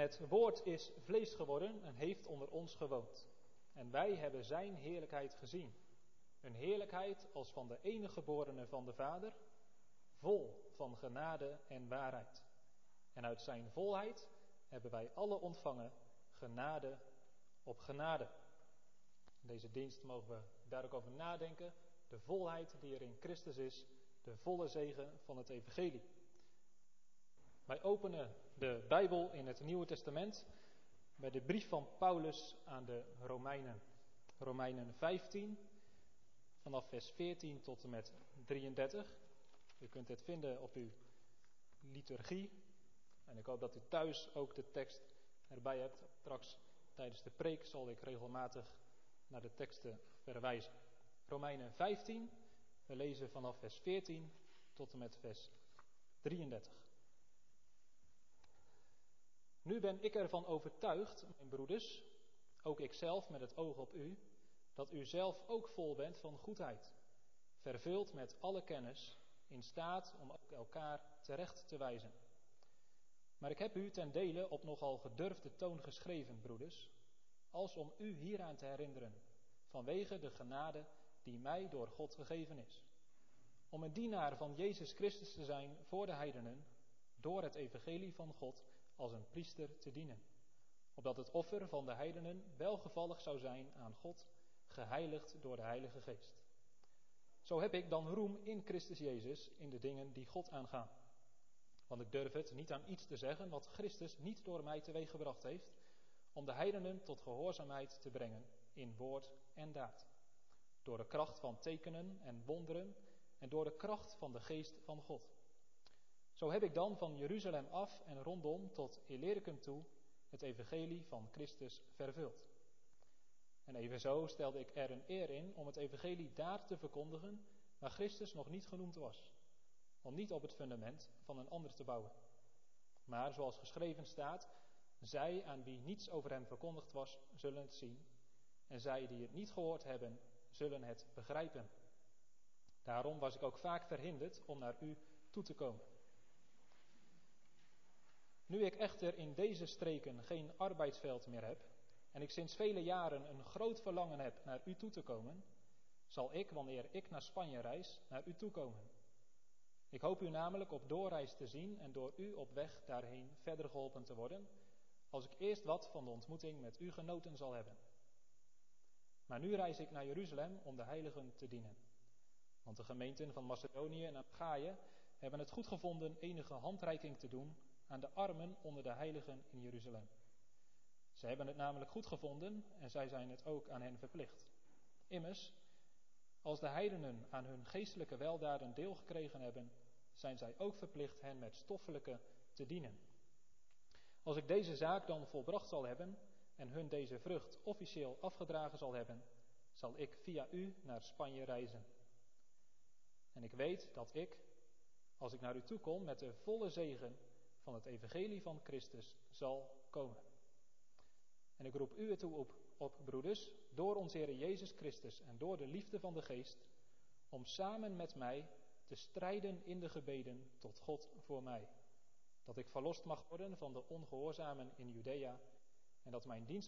het woord is vlees geworden en heeft onder ons gewoond. En wij hebben zijn heerlijkheid gezien. Een heerlijkheid als van de enige geborene van de Vader, vol van genade en waarheid. En uit zijn volheid hebben wij alle ontvangen genade op genade. In deze dienst mogen we daar ook over nadenken. De volheid die er in Christus is, de volle zegen van het Evangelie. Wij openen de Bijbel in het Nieuwe Testament bij de brief van Paulus aan de Romeinen. Romeinen 15, vanaf vers 14 tot en met 33. U kunt het vinden op uw liturgie. En ik hoop dat u thuis ook de tekst erbij hebt. Straks tijdens de preek zal ik regelmatig naar de teksten verwijzen. Romeinen 15, we lezen vanaf vers 14 tot en met vers 33. Nu ben ik ervan overtuigd, mijn broeders, ook ikzelf met het oog op u, dat u zelf ook vol bent van goedheid, vervuld met alle kennis, in staat om ook elkaar terecht te wijzen. Maar ik heb u ten dele op nogal gedurfde toon geschreven, broeders, als om u hieraan te herinneren, vanwege de genade die mij door God gegeven is. Om een dienaar van Jezus Christus te zijn voor de heidenen, door het evangelie van God als een priester te dienen. Opdat het offer van de heidenen welgevallig zou zijn aan God, geheiligd door de Heilige Geest. Zo heb ik dan roem in Christus Jezus in de dingen die God aangaan. Want ik durf het niet aan iets te zeggen wat Christus niet door mij teweeggebracht heeft, om de heidenen tot gehoorzaamheid te brengen in woord en daad. Door de kracht van tekenen en wonderen en door de kracht van de geest van God. Zo heb ik dan van Jeruzalem af en rondom tot Illyricum toe het evangelie van Christus vervuld. En evenzo stelde ik er een eer in om het evangelie daar te verkondigen waar Christus nog niet genoemd was, om niet op het fundament van een ander te bouwen. Maar zoals geschreven staat, zij aan wie niets over hem verkondigd was, zullen het zien, en zij die het niet gehoord hebben, zullen het begrijpen. Daarom was ik ook vaak verhinderd om naar u toe te komen. Nu ik echter in deze streken geen arbeidsveld meer heb en ik sinds vele jaren een groot verlangen heb naar u toe te komen, zal ik, wanneer ik naar Spanje reis, naar u toe komen. Ik hoop u namelijk op doorreis te zien en door u op weg daarheen verder geholpen te worden, als ik eerst wat van de ontmoeting met u genoten zal hebben. Maar nu reis ik naar Jeruzalem om de heiligen te dienen. Want de gemeenten van Macedonië en Achaïe hebben het goed gevonden enige handreiking te doen aan de armen onder de heiligen in Jeruzalem. Ze hebben het namelijk goed gevonden en zij zijn het ook aan hen verplicht. Immers, als de heidenen aan hun geestelijke weldaden deel gekregen hebben, zijn zij ook verplicht hen met stoffelijke te dienen. Als ik deze zaak dan volbracht zal hebben en hun deze vrucht officieel afgedragen zal hebben, zal ik via u naar Spanje reizen. En ik weet dat ik, als ik naar u toe kom met de volle zegen van het evangelie van Christus zal komen. En ik roep u ertoe op, op, broeders, door onze Heer Jezus Christus en door de liefde van de Geest, om samen met mij te strijden in de gebeden tot God voor mij. Dat ik verlost mag worden van de ongehoorzamen in Judea en dat mijn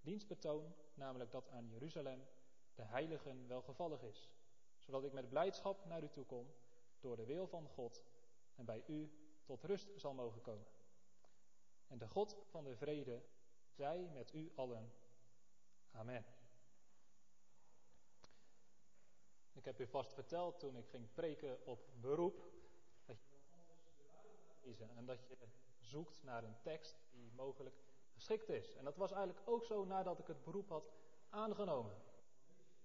dienstbetoon, namelijk dat aan Jeruzalem, de heiligen welgevallig is. Zodat ik met blijdschap naar u toe kom, door de wil van God en bij u tot rust zal mogen komen. En de God van de vrede zij met u allen. Amen. Ik heb u vast verteld toen ik ging preken op beroep, dat je en dat je zoekt naar een tekst die mogelijk geschikt is. En dat was eigenlijk ook zo nadat ik het beroep had aangenomen.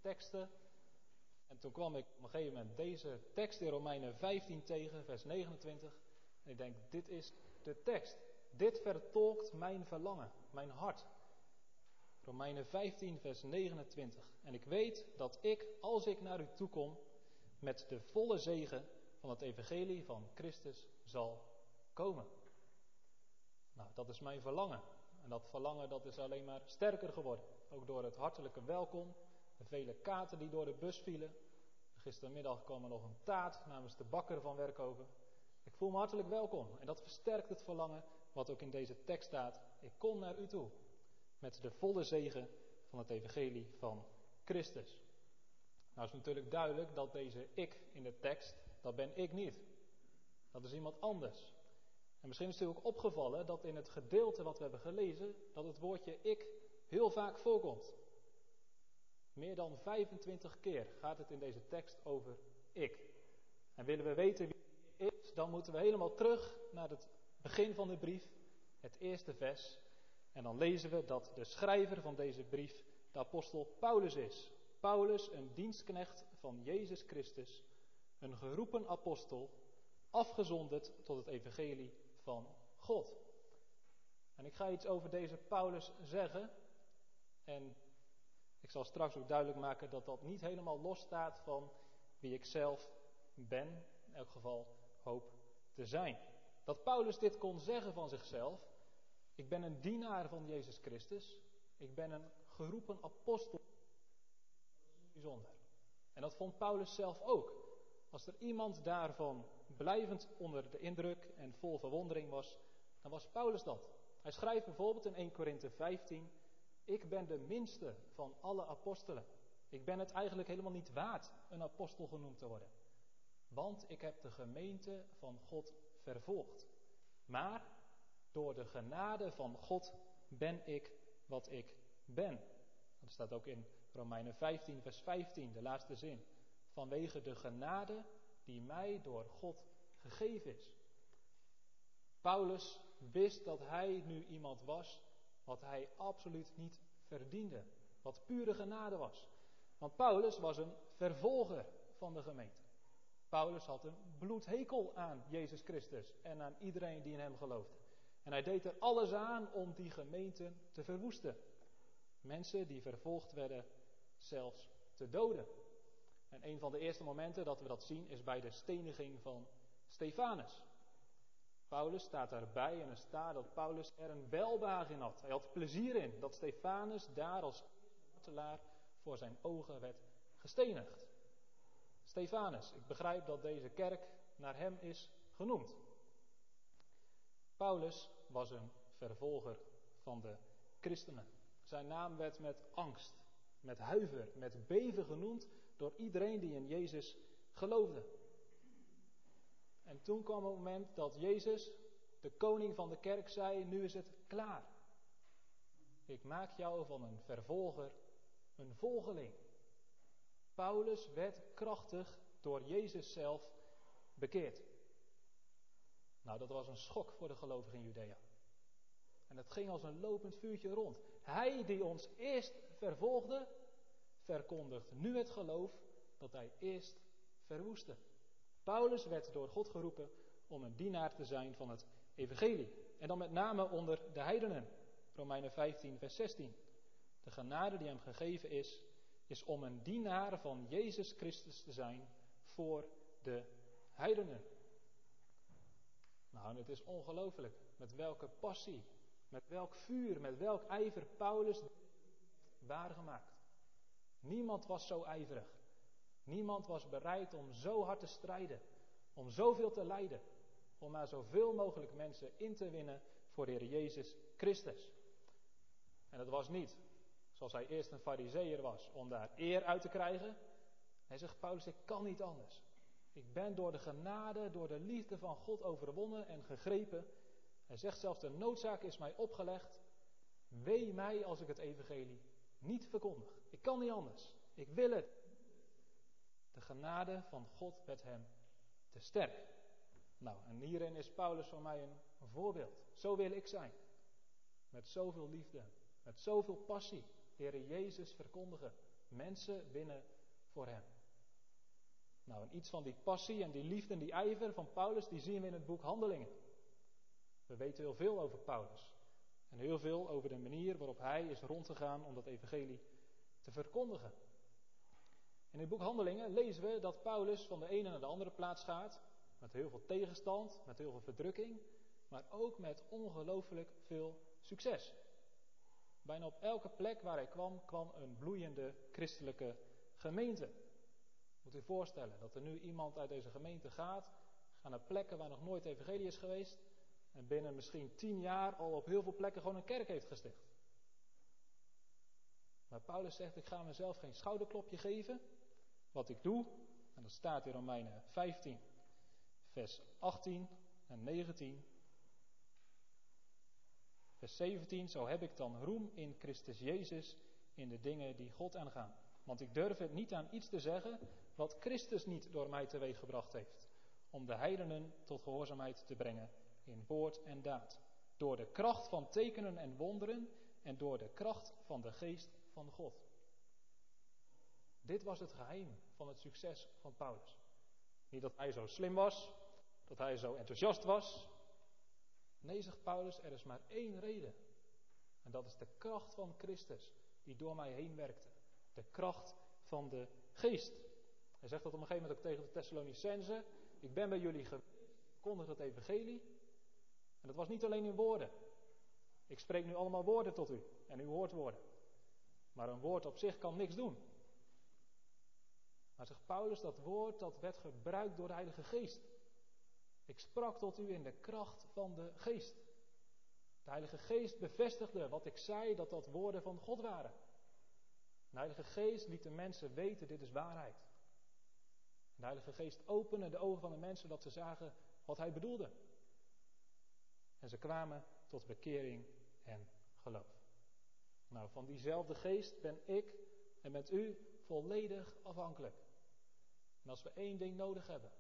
Teksten. En toen kwam ik op een gegeven moment deze tekst in Romeinen 15 tegen, vers 29. En ik denk, dit is de tekst. Dit vertolkt mijn verlangen, mijn hart. Romeinen 15, vers 29. En ik weet dat ik, als ik naar u toe kom, met de volle zegen van het evangelie van Christus zal komen. Nou, dat is mijn verlangen. En dat verlangen dat is alleen maar sterker geworden. Ook door het hartelijke welkom, de vele kaarten die door de bus vielen. Gistermiddag kwam er nog een taart namens de bakker van Werkhoven. Ik voel me hartelijk welkom en dat versterkt het verlangen wat ook in deze tekst staat, ik kom naar u toe met de volle zegen van het evangelie van Christus. Nou is natuurlijk duidelijk dat deze ik in de tekst, dat ben ik niet. Dat is iemand anders. En misschien is het u ook opgevallen dat in het gedeelte wat we hebben gelezen, dat het woordje ik heel vaak voorkomt. Meer dan 25 keer gaat het in deze tekst over ik. En willen we weten wie dan moeten we helemaal terug naar het begin van de brief, het eerste vers. En dan lezen we dat de schrijver van deze brief de apostel Paulus is. Paulus, een dienstknecht van Jezus Christus, een geroepen apostel, afgezonderd tot het evangelie van God. En ik ga iets over deze Paulus zeggen. En ik zal straks ook duidelijk maken dat dat niet helemaal losstaat van wie ik zelf ben, in elk geval hoop te zijn. Dat Paulus dit kon zeggen van zichzelf, ik ben een dienaar van Jezus Christus, ik ben een geroepen apostel, bijzonder. En dat vond Paulus zelf ook. Als er iemand daarvan blijvend onder de indruk en vol verwondering was, dan was Paulus dat. Hij schrijft bijvoorbeeld in 1 Korinthe 15, ik ben de minste van alle apostelen. Ik ben het eigenlijk helemaal niet waard een apostel genoemd te worden. Want ik heb de gemeente van God vervolgd. Maar door de genade van God ben ik wat ik ben. Dat staat ook in Romeinen 15, vers 15, de laatste zin. Vanwege de genade die mij door God gegeven is. Paulus wist dat hij nu iemand was wat hij absoluut niet verdiende. Wat pure genade was. Want Paulus was een vervolger van de gemeente. Paulus had een bloedhekel aan Jezus Christus en aan iedereen die in hem geloofde. En hij deed er alles aan om die gemeente te verwoesten. Mensen die vervolgd werden, zelfs te doden. En een van de eerste momenten dat we dat zien is bij de steniging van Stefanus. Paulus staat daarbij en er staat dat Paulus er een welbehagen in had. Hij had plezier in dat Stefanus daar als martelaar voor zijn ogen werd gestenigd. Stefanus, ik begrijp dat deze kerk naar hem is genoemd. Paulus was een vervolger van de christenen. Zijn naam werd met angst, met huiver, met beven genoemd door iedereen die in Jezus geloofde. En toen kwam het moment dat Jezus, de koning van de kerk, zei: Nu is het klaar. Ik maak jou van een vervolger een volgeling. Paulus werd krachtig door Jezus zelf bekeerd. Nou, dat was een schok voor de gelovigen in Judea. En het ging als een lopend vuurtje rond. Hij die ons eerst vervolgde, verkondigt nu het geloof dat hij eerst verwoestte. Paulus werd door God geroepen om een dienaar te zijn van het evangelie. En dan met name onder de heidenen. Romeinen 15, vers 16. De genade die hem gegeven is, is om een dienaar van Jezus Christus te zijn voor de heidenen. Nou, het is ongelooflijk met welke passie, met welk vuur, met welk ijver Paulus waargemaakt. Niemand was zo ijverig. Niemand was bereid om zo hard te strijden, om zoveel te lijden, om maar zoveel mogelijk mensen in te winnen voor de Heer Jezus Christus. En dat was niet zoals hij eerst een fariseer was, om daar eer uit te krijgen. Hij zegt, Paulus, ik kan niet anders. Ik ben door de genade, door de liefde van God overwonnen en gegrepen. Hij zegt zelfs, de noodzaak is mij opgelegd. Wee mij als ik het evangelie niet verkondig. Ik kan niet anders. Ik wil het. De genade van God werd hem te sterk. Nou, en hierin is Paulus voor mij een voorbeeld. Zo wil ik zijn. Met zoveel liefde, met zoveel passie. Jezus verkondigen. Mensen winnen voor hem. Nou, en iets van die passie en die liefde en die ijver van Paulus, die zien we in het boek Handelingen. We weten heel veel over Paulus. En heel veel over de manier waarop hij is rondgegaan om dat evangelie te verkondigen. In het boek Handelingen lezen we dat Paulus van de ene naar de andere plaats gaat. Met heel veel tegenstand, met heel veel verdrukking. Maar ook met ongelooflijk veel succes. Bijna op elke plek waar hij kwam, kwam een bloeiende christelijke gemeente. Moet u voorstellen dat er nu iemand uit deze gemeente gaat, gaat naar plekken waar nog nooit evangelie is geweest. en binnen misschien tien jaar al op heel veel plekken gewoon een kerk heeft gesticht. Maar Paulus zegt, ik ga mezelf geen schouderklopje geven. Wat ik doe, en dat staat in Romeinen 15, vers 18 en 19. Vers 17, zo heb ik dan roem in Christus Jezus in de dingen die God aangaan. Want ik durf het niet aan iets te zeggen wat Christus niet door mij teweeggebracht heeft. Om de heidenen tot gehoorzaamheid te brengen in woord en daad. Door de kracht van tekenen en wonderen en door de kracht van de geest van God. Dit was het geheim van het succes van Paulus. Niet dat hij zo slim was, dat hij zo enthousiast was. Nee, zegt Paulus, er is maar één reden. En dat is de kracht van Christus die door mij heen werkte. De kracht van de geest. Hij zegt dat op een gegeven moment ook tegen de Thessalonicenzen. Ik ben bij jullie geweest, kondig het evangelie. En dat was niet alleen in woorden. Ik spreek nu allemaal woorden tot u en u hoort woorden. Maar een woord op zich kan niks doen. Maar zegt Paulus, dat woord dat werd gebruikt door de Heilige Geest. Ik sprak tot u in de kracht van de Geest. De Heilige Geest bevestigde wat ik zei, dat dat woorden van God waren. De Heilige Geest liet de mensen weten, dit is waarheid. De Heilige Geest opende de ogen van de mensen dat ze zagen wat hij bedoelde. En ze kwamen tot bekering en geloof. Nou, van diezelfde geest ben ik en met u volledig afhankelijk. En als we één ding nodig hebben,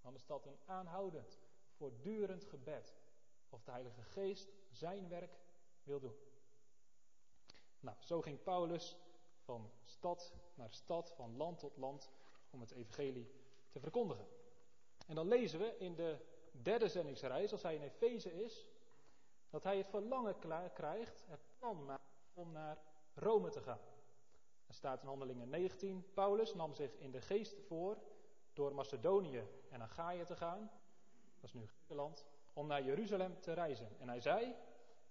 dan is dat een aanhoudend, voortdurend gebed. Of de Heilige Geest zijn werk wil doen. Nou, zo ging Paulus van stad naar stad, van land tot land, om het evangelie te verkondigen. En dan lezen we in de derde zendingsreis, als hij in Efeze is, dat hij het verlangen krijgt, het plan maakt om naar Rome te gaan. Er staat in Handelingen 19, Paulus nam zich in de geest voor door Macedonië en Achaïe te gaan, dat is nu Griekenland, om naar Jeruzalem te reizen. En hij zei,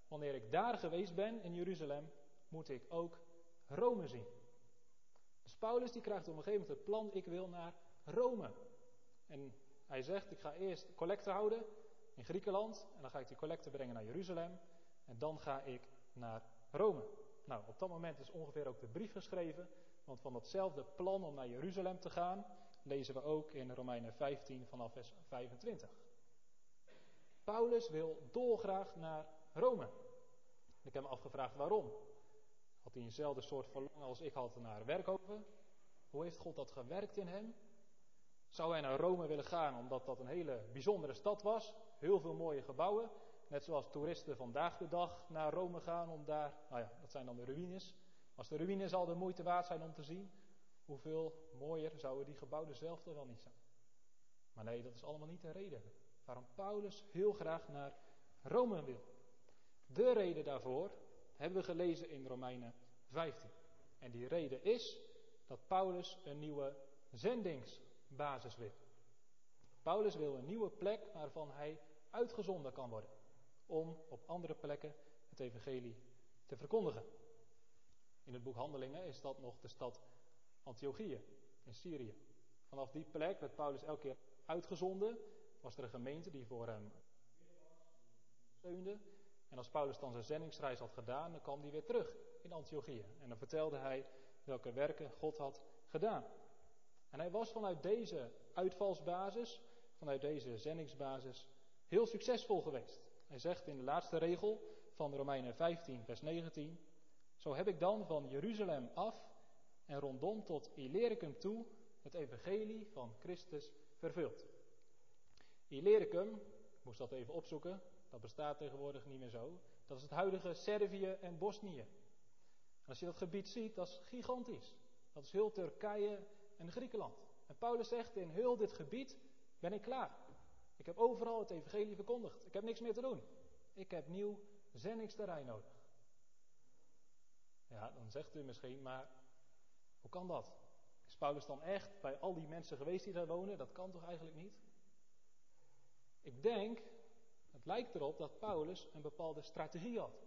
wanneer ik daar geweest ben in Jeruzalem, moet ik ook Rome zien. Dus Paulus die krijgt op een gegeven moment het plan, ik wil naar Rome. En hij zegt, ik ga eerst collecte houden in Griekenland en dan ga ik die collecte brengen naar Jeruzalem en dan ga ik naar Rome. Nou, op dat moment is ongeveer ook de brief geschreven, want van datzelfde plan om naar Jeruzalem te gaan, lezen we ook in Romeinen 15 vanaf vers 25. Paulus wil dolgraag naar Rome. Ik heb me afgevraagd waarom. Had hij eenzelfde soort verlangen als ik had naar Werkhoven? Hoe heeft God dat gewerkt in hem? Zou hij naar Rome willen gaan omdat dat een hele bijzondere stad was? Heel veel mooie gebouwen. Net zoals toeristen vandaag de dag naar Rome gaan om daar, nou ja, dat zijn dan de ruïnes. Als de ruïnes al de moeite waard zijn om te zien, hoeveel mooier zouden die gebouwen zelf toch wel niet zijn. Maar nee, dat is allemaal niet de reden waarom Paulus heel graag naar Rome wil. De reden daarvoor hebben we gelezen in Romeinen 15. En die reden is dat Paulus een nieuwe zendingsbasis wil. Paulus wil een nieuwe plek waarvan hij uitgezonden kan worden om op andere plekken het evangelie te verkondigen. In het boek Handelingen is dat nog de stad Antiochië in Syrië. Vanaf die plek werd Paulus elke keer uitgezonden. Was er een gemeente die voor hem steunde. En als Paulus dan zijn zendingsreis had gedaan, dan kwam hij weer terug in Antiochië. En dan vertelde hij welke werken God had gedaan. En hij was vanuit deze uitvalsbasis, vanuit deze zendingsbasis, heel succesvol geweest. Hij zegt in de laatste regel van Romeinen 15, vers 19: Zo heb ik dan van Jeruzalem af en rondom tot Illyricum toe het evangelie van Christus vervuld. Illyricum, ik moest dat even opzoeken, dat bestaat tegenwoordig niet meer zo. Dat is het huidige Servië en Bosnië. Als je dat gebied ziet, dat is gigantisch. Dat is heel Turkije en Griekenland. En Paulus zegt, in heel dit gebied ben ik klaar. Ik heb overal het evangelie verkondigd. Ik heb niks meer te doen. Ik heb nieuw zendingsterrein nodig. Ja, dan zegt u misschien, maar hoe kan dat? Is Paulus dan echt bij al die mensen geweest die daar wonen? Dat kan toch eigenlijk niet? Ik denk, het lijkt erop dat Paulus een bepaalde strategie had.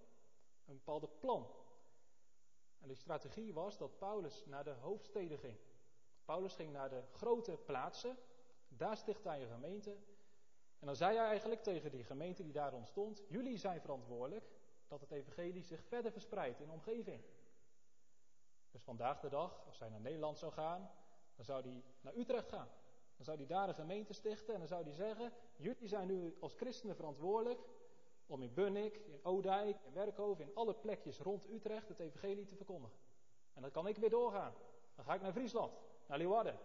Een bepaalde plan. En die strategie was dat Paulus naar de hoofdsteden ging. Paulus ging naar de grote plaatsen. Daar stichtte hij een gemeente. En dan zei hij eigenlijk tegen die gemeente die daar ontstond: Jullie zijn verantwoordelijk dat het evangelie zich verder verspreidt in de omgeving. Dus vandaag de dag, als hij naar Nederland zou gaan, dan zou hij naar Utrecht gaan. Dan zou hij daar een gemeente stichten en dan zou hij zeggen: Jullie zijn nu als christenen verantwoordelijk om in Bunnik, in Oudijk, in Werkhoven, in alle plekjes rond Utrecht het evangelie te verkondigen. En dan kan ik weer doorgaan. Dan ga ik naar Friesland, naar Leeuwarden.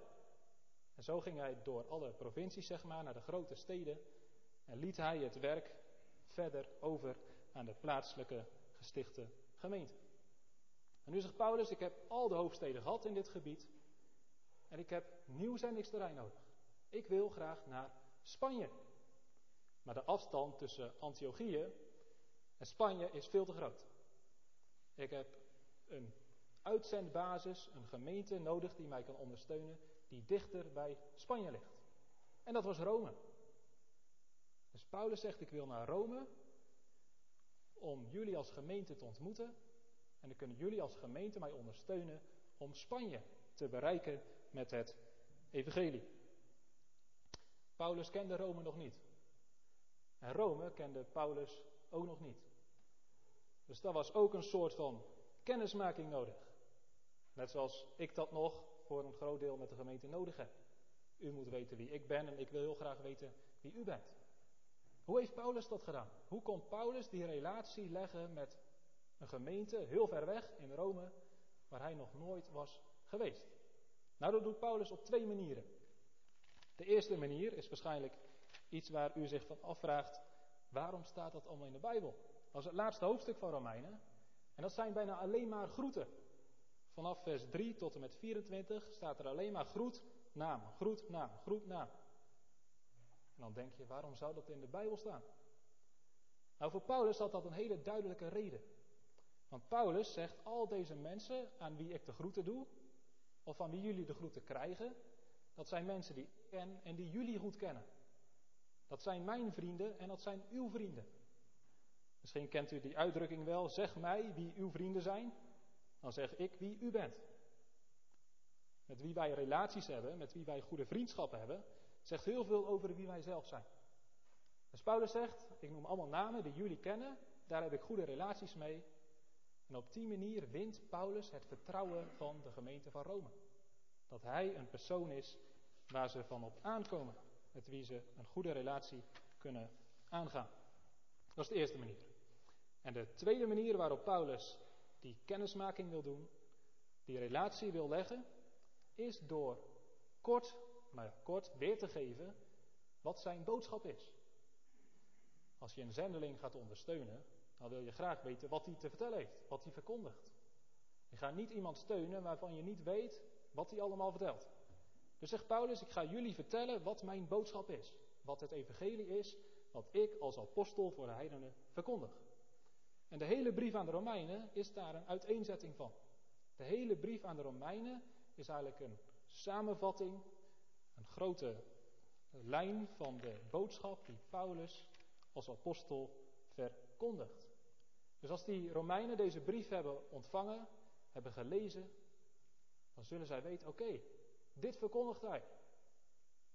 En zo ging hij door alle provincies, zeg maar, naar de grote steden. En liet hij het werk verder over aan de plaatselijke gestichte gemeente. En nu zegt Paulus, ik heb al de hoofdsteden gehad in dit gebied. En ik heb nieuw zendingsterrein nodig. Ik wil graag naar Spanje. Maar de afstand tussen Antiochië en Spanje is veel te groot. Ik heb een uitzendbasis, een gemeente nodig die mij kan ondersteunen, die dichter bij Spanje ligt. En dat was Rome. Dus Paulus zegt: Ik wil naar Rome om jullie als gemeente te ontmoeten. En dan kunnen jullie als gemeente mij ondersteunen om Spanje te bereiken met het evangelie. Paulus kende Rome nog niet. En Rome kende Paulus ook nog niet. Dus daar was ook een soort van kennismaking nodig. Net zoals ik dat nog voor een groot deel met de gemeente nodig heb. U moet weten wie ik ben en ik wil heel graag weten wie u bent. Hoe heeft Paulus dat gedaan? Hoe kon Paulus die relatie leggen met een gemeente heel ver weg in Rome, waar hij nog nooit was geweest? Nou, dat doet Paulus op twee manieren. De eerste manier is waarschijnlijk iets waar u zich van afvraagt: waarom staat dat allemaal in de Bijbel? Dat is het laatste hoofdstuk van Romeinen. En dat zijn bijna alleen maar groeten. Vanaf vers 3 tot en met 24 staat er alleen maar groet, naam, groet, naam, groet, naam. En dan denk je, waarom zou dat in de Bijbel staan? Nou, voor Paulus had dat een hele duidelijke reden. Want Paulus zegt, al deze mensen aan wie ik de groeten doe, of van wie jullie de groeten krijgen, dat zijn mensen die ik ken en die jullie goed kennen. Dat zijn mijn vrienden en dat zijn uw vrienden. Misschien kent u die uitdrukking wel, zeg mij wie uw vrienden zijn, dan zeg ik wie u bent. Met wie wij relaties hebben, met wie wij goede vriendschappen hebben, zegt heel veel over wie wij zelf zijn. Dus Paulus zegt, ik noem allemaal namen die jullie kennen, daar heb ik goede relaties mee. En op die manier wint Paulus het vertrouwen van de gemeente van Rome. Dat hij een persoon is waar ze van op aankomen, met wie ze een goede relatie kunnen aangaan. Dat is de eerste manier. En de tweede manier waarop Paulus die kennismaking wil doen, die relatie wil leggen, is door kort, maar kort weer te geven wat zijn boodschap is. Als je een zendeling gaat ondersteunen, dan wil je graag weten wat hij te vertellen heeft, wat hij verkondigt. Je gaat niet iemand steunen waarvan je niet weet wat hij allemaal vertelt. Dus zegt Paulus, ik ga jullie vertellen wat mijn boodschap is. Wat het evangelie is, wat ik als apostel voor de heidenen verkondig. En de hele brief aan de Romeinen is daar een uiteenzetting van. De hele brief aan de Romeinen is eigenlijk een samenvatting, een grote lijn van de boodschap die Paulus als apostel verkondigt. Dus als die Romeinen deze brief hebben ontvangen, hebben gelezen, dan zullen zij weten, oké, dit verkondigt hij.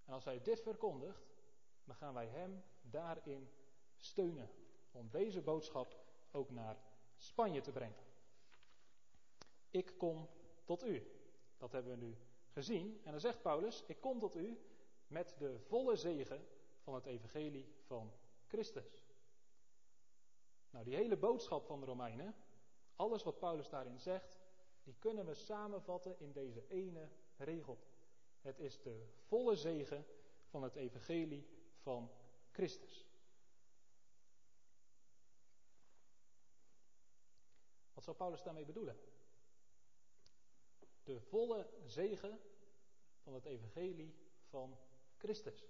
En als hij dit verkondigt, dan gaan wij hem daarin steunen. Om deze boodschap ook naar Spanje te brengen. Ik kom tot u. Dat hebben we nu gezien. En dan zegt Paulus: Ik kom tot u met de volle zegen van het evangelie van Christus. Nou, die hele boodschap van de Romeinen, alles wat Paulus daarin zegt, die kunnen we samenvatten in deze ene regel. Het is de volle zegen van het evangelie van Christus. Wat zou Paulus daarmee bedoelen? De volle zegen van het evangelie van Christus.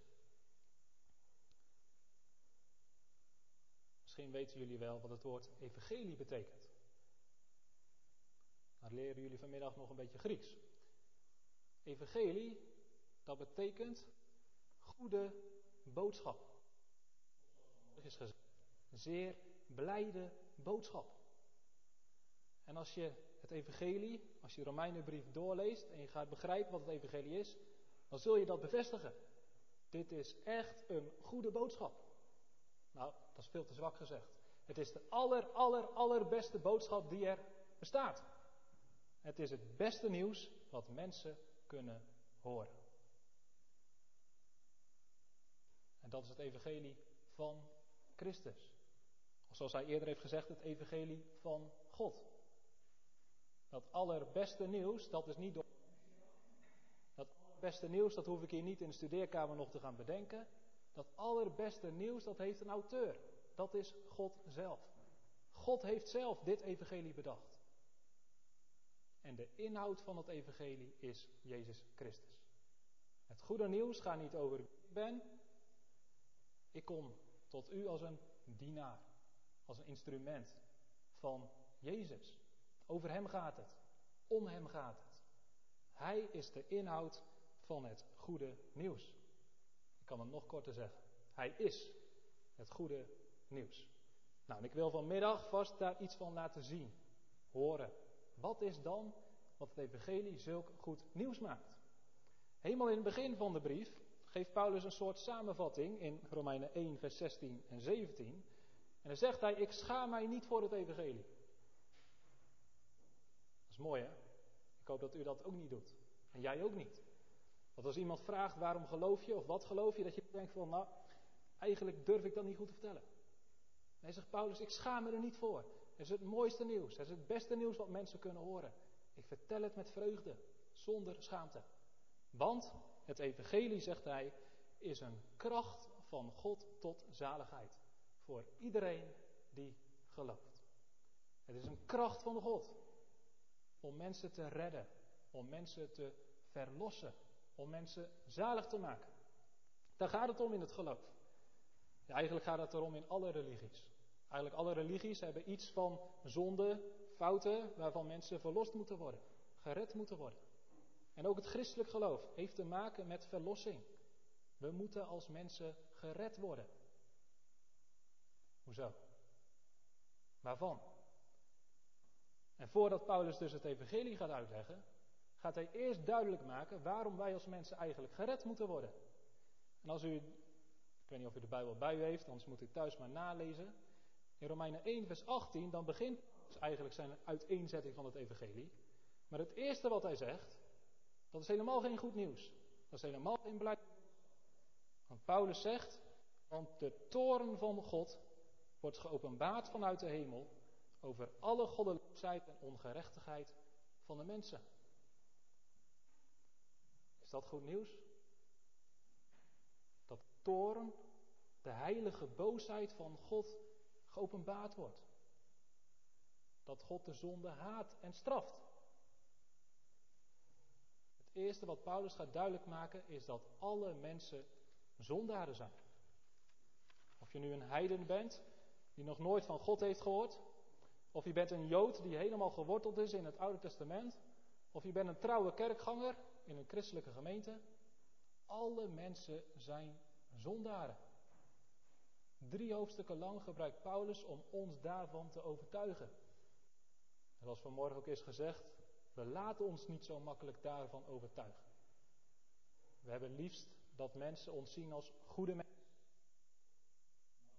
Misschien weten jullie wel wat het woord evangelie betekent. Dan leren jullie vanmiddag nog een beetje Grieks. Evangelie, dat betekent goede boodschap. is gezegd, zeer blijde boodschap. En als je het evangelie, als je de Romeinenbrief doorleest en je gaat begrijpen wat het evangelie is, dan zul je dat bevestigen. Dit is echt een goede boodschap. Nou, dat is veel te zwak gezegd. Het is de aller, aller, allerbeste boodschap die er bestaat. Het is het beste nieuws wat mensen kunnen horen. En dat is het evangelie van Christus. Of zoals hij eerder heeft gezegd, het evangelie van God. Dat allerbeste nieuws, dat is niet door. Dat allerbeste nieuws, dat hoef ik hier niet in de studeerkamer nog te gaan bedenken. Dat allerbeste nieuws, dat heeft een auteur. Dat is God zelf. God heeft zelf dit evangelie bedacht. En de inhoud van het evangelie is Jezus Christus. Het goede nieuws gaat niet over wie ik ben. Ik kom tot u als een dienaar, als een instrument van Jezus. Over Hem gaat het. Om Hem gaat het. Hij is de inhoud van het goede nieuws. Kan het nog korter zeggen. Hij is het goede nieuws. Nou, en ik wil vanmiddag vast daar iets van laten zien, horen. Wat is dan wat het evangelie zulk goed nieuws maakt? Helemaal in het begin van de brief geeft Paulus een soort samenvatting in Romeinen 1, vers 16 en 17. En dan zegt hij, ik schaam mij niet voor het evangelie. Dat is mooi hè? Ik hoop dat u dat ook niet doet. En jij ook niet. Want als iemand vraagt waarom geloof je of wat geloof je, dat je denkt van nou, eigenlijk durf ik dat niet goed te vertellen. Nee, zegt Paulus, ik schaam me er niet voor. Het is het mooiste nieuws. Het is het beste nieuws wat mensen kunnen horen. Ik vertel het met vreugde, zonder schaamte. Want het evangelie, zegt hij, is een kracht van God tot zaligheid. Voor iedereen die gelooft. Het is een kracht van God. Om mensen te redden. Om mensen te verlossen. Om mensen zalig te maken. Daar gaat het om in het geloof. Ja, eigenlijk gaat het erom in alle religies. Eigenlijk alle religies hebben iets van zonde, fouten, waarvan mensen verlost moeten worden. Gered moeten worden. En ook het christelijk geloof heeft te maken met verlossing. We moeten als mensen gered worden. Hoezo? Waarvan? En voordat Paulus dus het evangelie gaat uitleggen, gaat hij eerst duidelijk maken waarom wij als mensen eigenlijk gered moeten worden. En als u, ik weet niet of u de Bijbel bij u heeft, anders moet u thuis maar nalezen. In Romeinen 1, vers 18, dan begint dus eigenlijk zijn uiteenzetting van het evangelie. Maar het eerste wat hij zegt, dat is helemaal geen goed nieuws. Dat is helemaal geen beleid. Want Paulus zegt, want de toren van God wordt geopenbaard vanuit de hemel over alle goddeloosheid en ongerechtigheid van de mensen. Dat goed nieuws? Dat toren, de heilige boosheid van God geopenbaard wordt. Dat God de zonde haat en straft. Het eerste wat Paulus gaat duidelijk maken is dat alle mensen zondaren zijn. Of je nu een heiden bent die nog nooit van God heeft gehoord, of je bent een Jood die helemaal geworteld is in het Oude Testament, of je bent een trouwe kerkganger in een christelijke gemeente. Alle mensen zijn zondaren. Drie hoofdstukken lang gebruikt Paulus om ons daarvan te overtuigen. En zoals vanmorgen ook is gezegd, we laten ons niet zo makkelijk daarvan overtuigen. We hebben liefst dat mensen ons zien als goede mensen.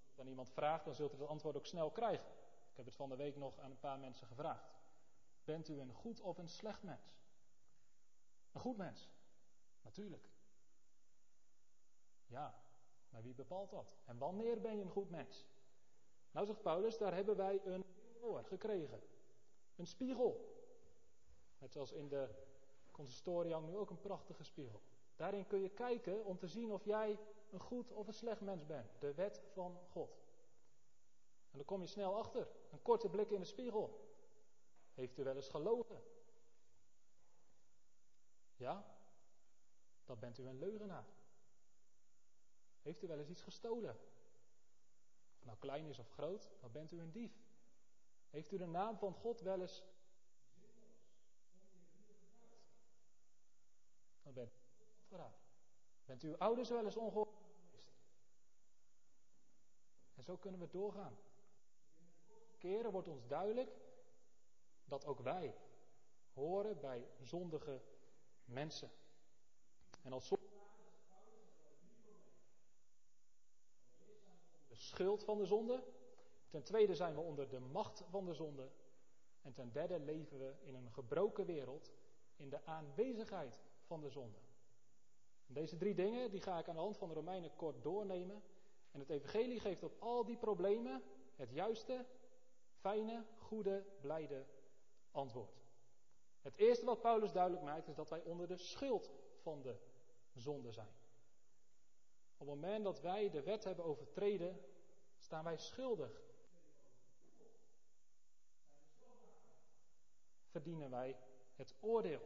Als dan iemand vraagt, dan zult u dat antwoord ook snel krijgen. Ik heb het van de week nog aan een paar mensen gevraagd. Bent u een goed of een slecht mens? Een goed mens. Natuurlijk. Ja, maar wie bepaalt dat? En wanneer ben je een goed mens? Nou zegt Paulus, daar hebben wij een voor gekregen. Een spiegel. Net zoals in de consistorie nu ook een prachtige spiegel. Daarin kun je kijken om te zien of jij een goed of een slecht mens bent. De wet van God. En dan kom je snel achter. Een korte blik in de spiegel. Heeft u wel eens gelogen? Ja? Dan bent u een leugenaar. Heeft u wel eens iets gestolen? Of nou klein is of groot, dan bent u een dief. Heeft u de naam van God wel eens dan bent u verraad. Bent uw ouders wel eens ongehoord? En zo kunnen we doorgaan. Keren wordt ons duidelijk dat ook wij horen bij zondige mensen. En als schuld van de zonde. Ten tweede zijn we onder de macht van de zonde. En ten derde leven we in een gebroken wereld in de aanwezigheid van de zonde. Deze drie dingen die ga ik aan de hand van de Romeinen kort doornemen. En het Evangelie geeft op al die problemen het juiste, fijne, goede, blijde antwoord. Het eerste wat Paulus duidelijk maakt is dat wij onder de schuld van de zonde zijn. Op het moment dat wij de wet hebben overtreden, staan wij schuldig. Verdienen wij het oordeel.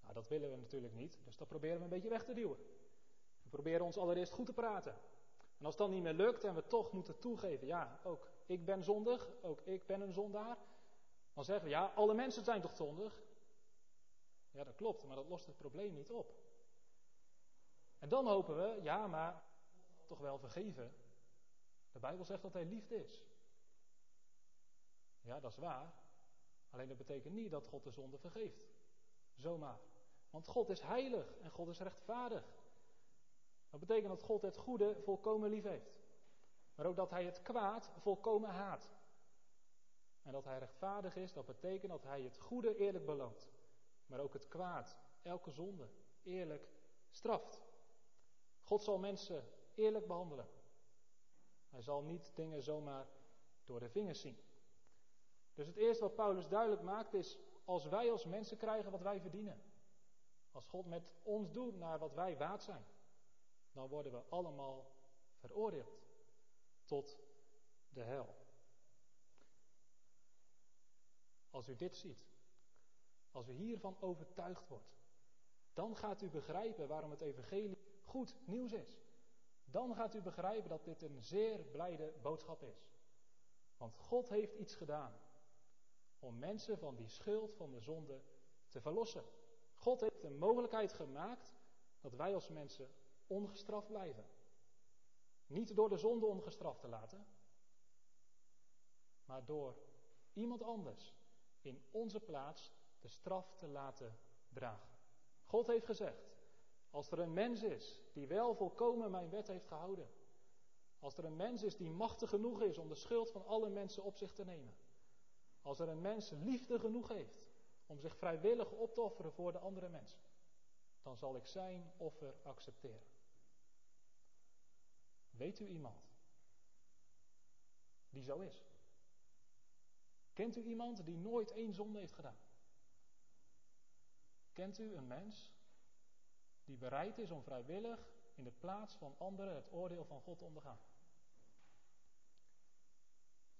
Nou, dat willen we natuurlijk niet, dus dat proberen we een beetje weg te duwen. We proberen ons allereerst goed te praten. En als dat niet meer lukt en we toch moeten toegeven, ja, ook ik ben zondig, ook ik ben een zondaar, dan zeggen we, ja, alle mensen zijn toch zondig? Ja, dat klopt, maar dat lost het probleem niet op. En dan hopen we, ja, maar toch wel vergeven. De Bijbel zegt dat hij liefde is. Ja, dat is waar. Alleen dat betekent niet dat God de zonde vergeeft. Zomaar. Want God is heilig en God is rechtvaardig. Dat betekent dat God het goede volkomen lief heeft. Maar ook dat hij het kwaad volkomen haat. En dat hij rechtvaardig is, dat betekent dat hij het goede eerlijk beloont. Maar ook het kwaad, elke zonde, eerlijk straft. God zal mensen eerlijk behandelen. Hij zal niet dingen zomaar door de vingers zien. Dus het eerste wat Paulus duidelijk maakt is, als wij als mensen krijgen wat wij verdienen, als God met ons doet naar wat wij waard zijn, dan worden we allemaal veroordeeld tot de hel. Als u dit ziet, als u hiervan overtuigd wordt, dan gaat u begrijpen waarom het evangelie goed nieuws is. Dan gaat u begrijpen dat dit een zeer blijde boodschap is. Want God heeft iets gedaan om mensen van die schuld van de zonde te verlossen. God heeft de mogelijkheid gemaakt dat wij als mensen ongestraft blijven. Niet door de zonde ongestraft te laten, maar door iemand anders in onze plaats de straf te laten dragen. God heeft gezegd, als er een mens is die wel volkomen mijn wet heeft gehouden, als er een mens is die machtig genoeg is om de schuld van alle mensen op zich te nemen, als er een mens liefde genoeg heeft om zich vrijwillig op te offeren voor de andere mensen, dan zal ik zijn offer accepteren. Weet u iemand die zo is? Kent u iemand die nooit één zonde heeft gedaan? Kent u een mens die bereid is om vrijwillig in de plaats van anderen het oordeel van God te ondergaan?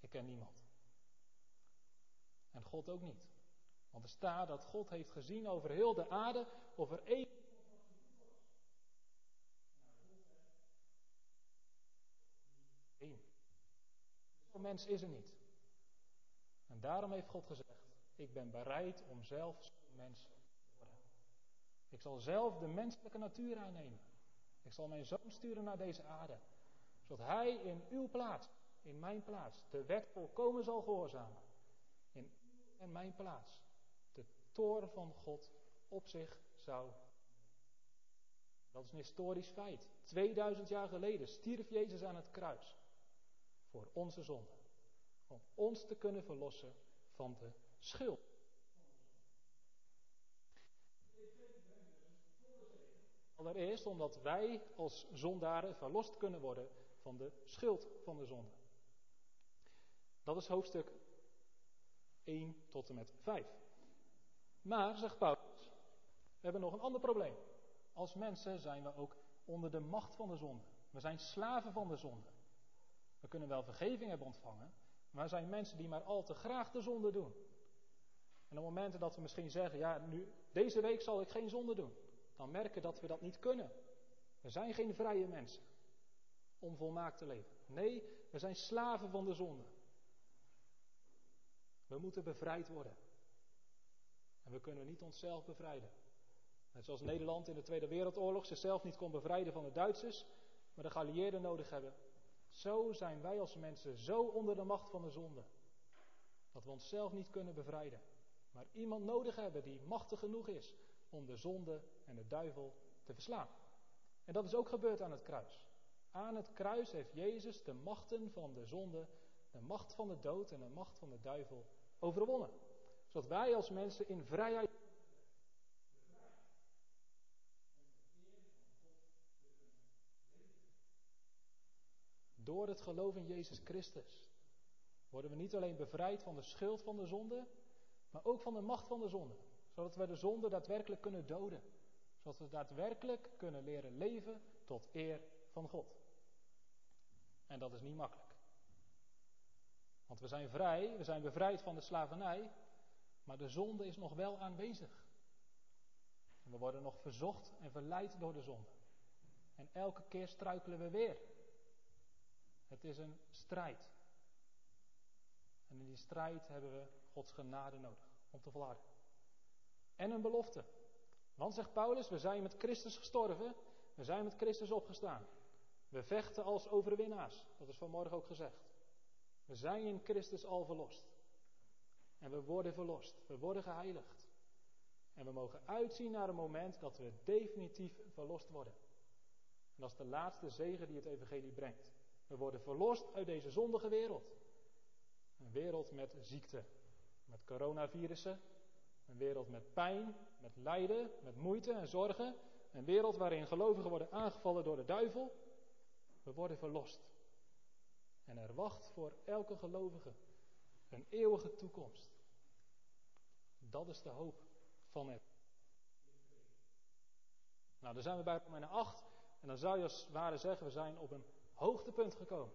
Ik ken niemand. En God ook niet. Want er staat dat God heeft gezien over heel de aarde of er één. Mens is er niet. En daarom heeft God gezegd: Ik ben bereid om zelf mens te worden. Ik zal zelf de menselijke natuur aannemen. Ik zal mijn zoon sturen naar deze aarde. Zodat hij in uw plaats, in mijn plaats, de wet volkomen zal gehoorzamen. In en mijn plaats. De toren van God op zich zou. Dat is een historisch feit. 2000 jaar geleden stierf Jezus aan het kruis. Voor onze zonde om ons te kunnen verlossen van de schuld. Allereerst omdat wij als zondaren verlost kunnen worden van de schuld van de zonde. Dat is hoofdstuk 1 tot en met 5. Maar, zegt Paulus, we hebben nog een ander probleem. Als mensen zijn we ook onder de macht van de zonde. We zijn slaven van de zonde. We kunnen wel vergeving hebben ontvangen, maar zijn mensen die maar al te graag de zonde doen. En op momenten dat we misschien zeggen, ja, nu, deze week zal ik geen zonde doen, dan merken dat we dat niet kunnen. We zijn geen vrije mensen om volmaakt te leven. Nee, we zijn slaven van de zonde. We moeten bevrijd worden. En we kunnen niet onszelf bevrijden. Net zoals Nederland in de Tweede Wereldoorlog zichzelf niet kon bevrijden van de Duitsers, maar de geallieerden nodig hebben. Zo zijn wij als mensen zo onder de macht van de zonde. Dat we onszelf niet kunnen bevrijden. Maar iemand nodig hebben die machtig genoeg is om de zonde en de duivel te verslaan. En dat is ook gebeurd aan het kruis. Aan het kruis heeft Jezus de machten van de zonde, de macht van de dood en de macht van de duivel overwonnen. Zodat wij als mensen in vrijheid. Door het geloof in Jezus Christus worden we niet alleen bevrijd van de schuld van de zonde, maar ook van de macht van de zonde. Zodat we de zonde daadwerkelijk kunnen doden. Zodat we daadwerkelijk kunnen leren leven tot eer van God. En dat is niet makkelijk. Want we zijn vrij, we zijn bevrijd van de slavernij, maar de zonde is nog wel aanwezig. We worden nog verzocht en verleid door de zonde. En elke keer struikelen we weer. Het is een strijd. En in die strijd hebben we Gods genade nodig om te volharden. En een belofte. Want zegt Paulus, we zijn met Christus gestorven, we zijn met Christus opgestaan. We vechten als overwinnaars. Dat is vanmorgen ook gezegd. We zijn in Christus al verlost. En we worden verlost. We worden geheiligd. En we mogen uitzien naar een moment dat we definitief verlost worden. En dat is de laatste zegen die het Evangelie brengt. We worden verlost uit deze zondige wereld. Een wereld met ziekte, met coronavirussen, een wereld met pijn, met lijden, met moeite en zorgen. Een wereld waarin gelovigen worden aangevallen door de duivel. We worden verlost. En er wacht voor elke gelovige een eeuwige toekomst. Dat is de hoop van het. Nou, dan zijn we bij Romeinen 8. En dan zou je als ware zeggen, we zijn op een hoogtepunt gekomen.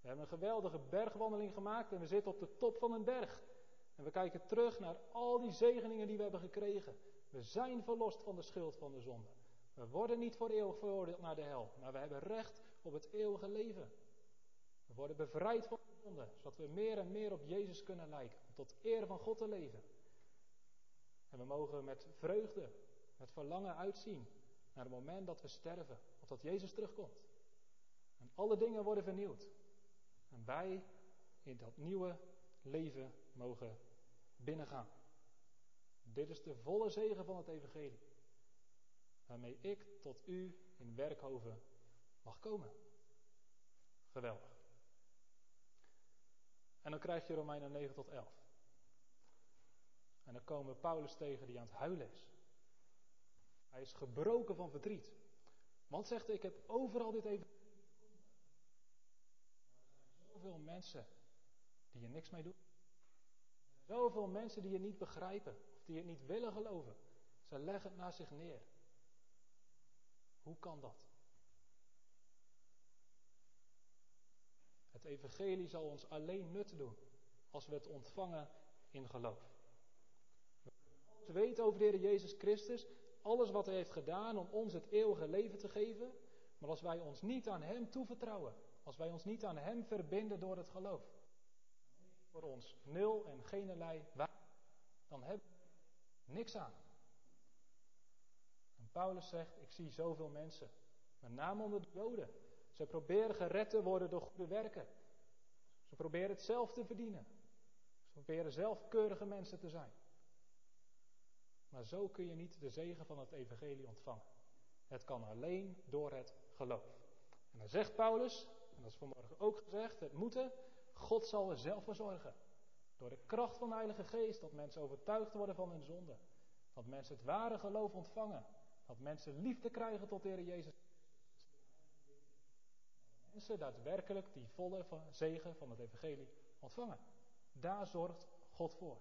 We hebben een geweldige bergwandeling gemaakt en we zitten op de top van een berg. En we kijken terug naar al die zegeningen die we hebben gekregen. We zijn verlost van de schuld van de zonde. We worden niet voor eeuwig veroordeeld naar de hel, maar we hebben recht op het eeuwige leven. We worden bevrijd van de zonde, zodat we meer en meer op Jezus kunnen lijken, om tot eer van God te leven. En we mogen met vreugde, met verlangen uitzien naar het moment dat we sterven, of dat Jezus terugkomt. En alle dingen worden vernieuwd. En wij in dat nieuwe leven mogen binnengaan. Dit is de volle zegen van het Evangelie. Waarmee ik tot u in Werkhoven mag komen. Geweldig. En dan krijg je Romeinen 9 tot 11. En dan komen we Paulus tegen die aan het huilen is. Hij is gebroken van verdriet. Want zegt hij, ik heb overal dit even. Zoveel mensen die je niks mee doen. Zoveel mensen die je niet begrijpen of die je niet willen geloven. Ze leggen het naar zich neer. Hoe kan dat? Het evangelie zal ons alleen nut doen als we het ontvangen in geloof. We weten over de Heer Jezus Christus, alles wat Hij heeft gedaan om ons het eeuwige leven te geven, maar als wij ons niet aan Hem toevertrouwen, als wij ons niet aan Hem verbinden door het geloof, voor ons nul en geen waarde, dan hebben we niks aan. En Paulus zegt, ik zie zoveel mensen, met name onder de Joden, ze proberen gered te worden door goede werken. Ze proberen het zelf te verdienen. Ze proberen zelf keurige mensen te zijn. Maar zo kun je niet de zegen van het evangelie ontvangen. Het kan alleen door het geloof. En dan zegt Paulus, en dat is vanmorgen ook gezegd, het moeten, God zal er zelf voor zorgen. Door de kracht van de Heilige Geest, dat mensen overtuigd worden van hun zonde. Dat mensen het ware geloof ontvangen. Dat mensen liefde krijgen tot de Heer Jezus mensen daadwerkelijk die volle zegen van het evangelie ontvangen. Daar zorgt God voor.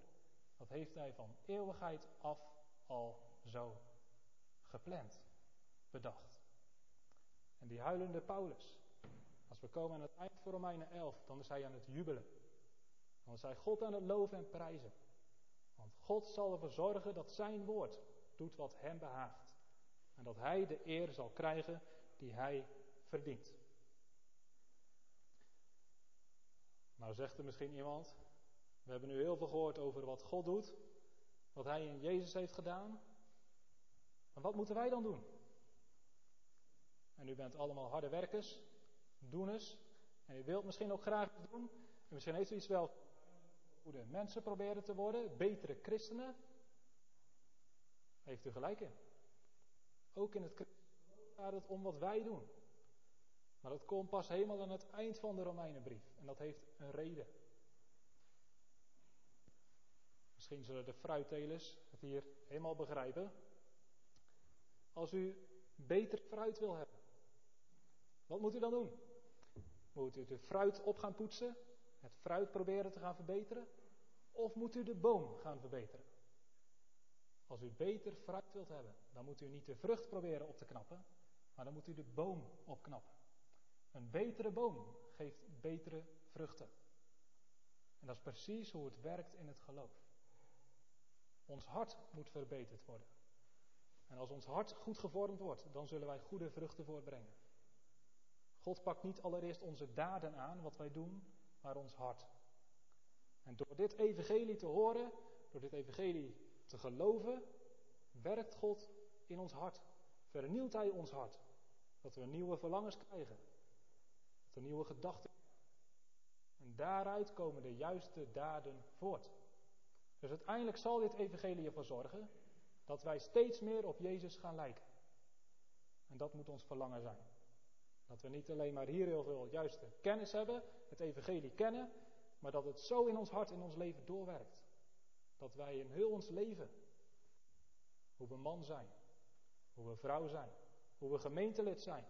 Dat heeft hij van eeuwigheid af al zo gepland, bedacht. En die huilende Paulus, als we komen aan het eind van Romeinen 11, dan is hij aan het jubelen. Dan is hij God aan het loven en prijzen. Want God zal ervoor zorgen dat zijn woord doet wat hem behaagt. En dat hij de eer zal krijgen die hij verdient. Nou zegt er misschien iemand, we hebben nu heel veel gehoord over wat God doet, wat Hij in Jezus heeft gedaan. Maar wat moeten wij dan doen? En u bent allemaal harde werkers, doeners, en u wilt misschien ook graag doen. En misschien heeft u iets wel goede mensen proberen te worden, betere christenen. Heeft u gelijk in. Ook in het gaat het om wat wij doen. Maar dat komt pas helemaal aan het eind van de Romeinenbrief. En dat heeft een reden. Misschien zullen de fruittelers het hier helemaal begrijpen. Als u beter fruit wil hebben, wat moet u dan doen? Moet u de fruit op gaan poetsen? Het fruit proberen te gaan verbeteren? Of moet u de boom gaan verbeteren? Als u beter fruit wilt hebben, dan moet u niet de vrucht proberen op te knappen, maar dan moet u de boom opknappen. Een betere boom geeft betere vruchten. En dat is precies hoe het werkt in het geloof. Ons hart moet verbeterd worden. En als ons hart goed gevormd wordt, dan zullen wij goede vruchten voortbrengen. God pakt niet allereerst onze daden aan, wat wij doen, maar ons hart. En door dit evangelie te horen, door dit evangelie te geloven, werkt God in ons hart. Vernieuwt Hij ons hart. Dat we nieuwe verlangens krijgen. Dat we nieuwe gedachten. En daaruit komen de juiste daden voort. Dus uiteindelijk zal dit evangelie ervoor zorgen dat wij steeds meer op Jezus gaan lijken. En dat moet ons verlangen zijn. Dat we niet alleen maar hier heel veel juiste kennis hebben, het evangelie kennen, maar dat het zo in ons hart, in ons leven doorwerkt. Dat wij in heel ons leven, hoe we man zijn, hoe we vrouw zijn, hoe we gemeentelid zijn,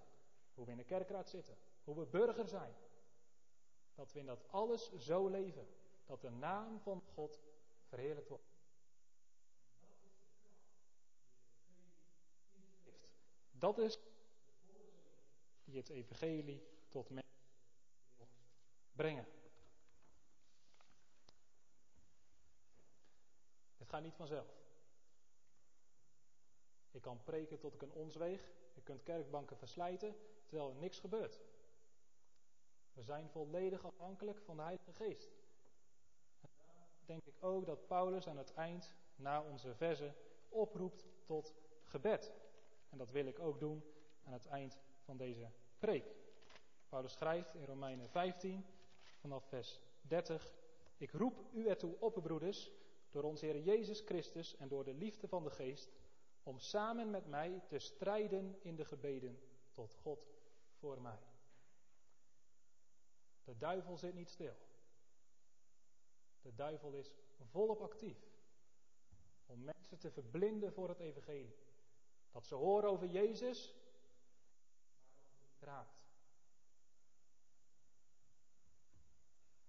hoe we in de kerkraad zitten, hoe we burger zijn, dat we in dat alles zo leven, dat de naam van God verheerlijkt wordt. Dat is die het evangelie tot mensen brengen. Het gaat niet vanzelf. Ik kan preken tot ik een ons weeg. Je kunt kerkbanken verslijten, terwijl er niks gebeurt. We zijn volledig afhankelijk van de Heilige Geest. En denk ik ook dat Paulus aan het eind, na onze verzen, oproept tot gebed. En dat wil ik ook doen aan het eind van deze preek. Paulus schrijft in Romeinen 15 vanaf vers 30. Ik roep u ertoe op, broeders, door onze Heer Jezus Christus en door de liefde van de Geest, om samen met mij te strijden in de gebeden tot God voor mij. De duivel zit niet stil. De duivel is volop actief om mensen te verblinden voor het evangelie. Dat ze horen over Jezus, raakt.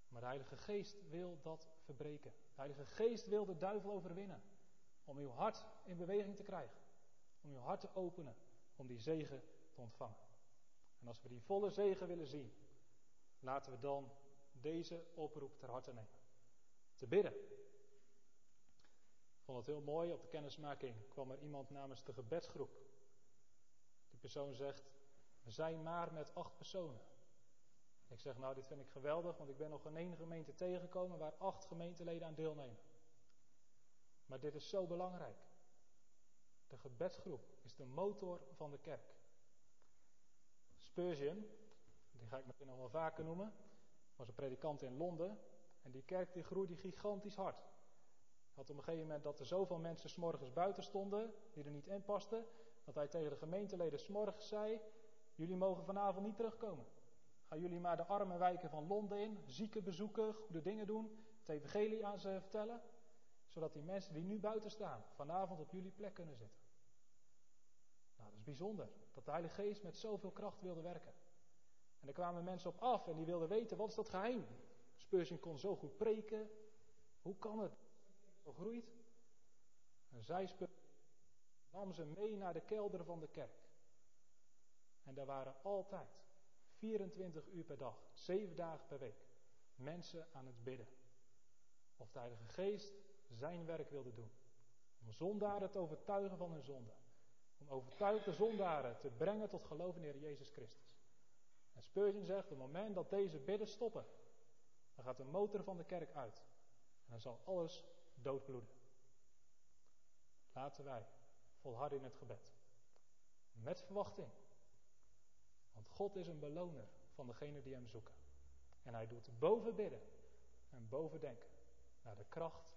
Maar de Heilige Geest wil dat verbreken. De Heilige Geest wil de duivel overwinnen. Om uw hart in beweging te krijgen. Om uw hart te openen. Om die zegen te ontvangen. En als we die volle zegen willen zien, laten we dan deze oproep ter harte nemen. Te bidden. Ik vond het heel mooi, op de kennismaking kwam er iemand namens de gebedsgroep. Die persoon zegt, zijn maar met acht personen. Ik zeg, nou, dit vind ik geweldig, want ik ben nog in één gemeente tegengekomen waar acht gemeenteleden aan deelnemen. Maar dit is zo belangrijk. De gebedsgroep is de motor van de kerk. Spurgeon, die ga ik misschien nog wel vaker noemen, was een predikant in Londen. En die kerk die groeide gigantisch hard. Had op een gegeven moment dat er zoveel mensen s'morgens buiten stonden, die er niet in pasten, dat hij tegen de gemeenteleden s'morgens zei, jullie mogen vanavond niet terugkomen. Gaan jullie maar de arme wijken van Londen in, zieken bezoeken, goede dingen doen, het evangelie aan ze vertellen, zodat die mensen die nu buiten staan, vanavond op jullie plek kunnen zitten. Nou, dat is bijzonder, dat de Heilige Geest met zoveel kracht wilde werken. En er kwamen mensen op af en die wilden weten, wat is dat geheim? Spurgeon kon zo goed preken, hoe kan het zo groeit? En zij nam ze mee naar de kelder van de kerk. En daar waren altijd 24 uur per dag, 7 dagen per week, mensen aan het bidden. Of de Heilige Geest zijn werk wilde doen. Om zondaren te overtuigen van hun zonde. Om overtuigde zondaren te brengen tot geloof in de Heer Jezus Christus. En Spurgeon zegt, op het moment dat deze bidden stoppen, dan gaat de motor van de kerk uit. En dan zal alles doodbloeden. Laten wij volharden in het gebed. Met verwachting. Want God is een beloner van degenen die hem zoeken. En hij doet boven bidden en boven denken naar de kracht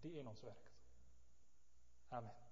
die in ons werkt. Amen.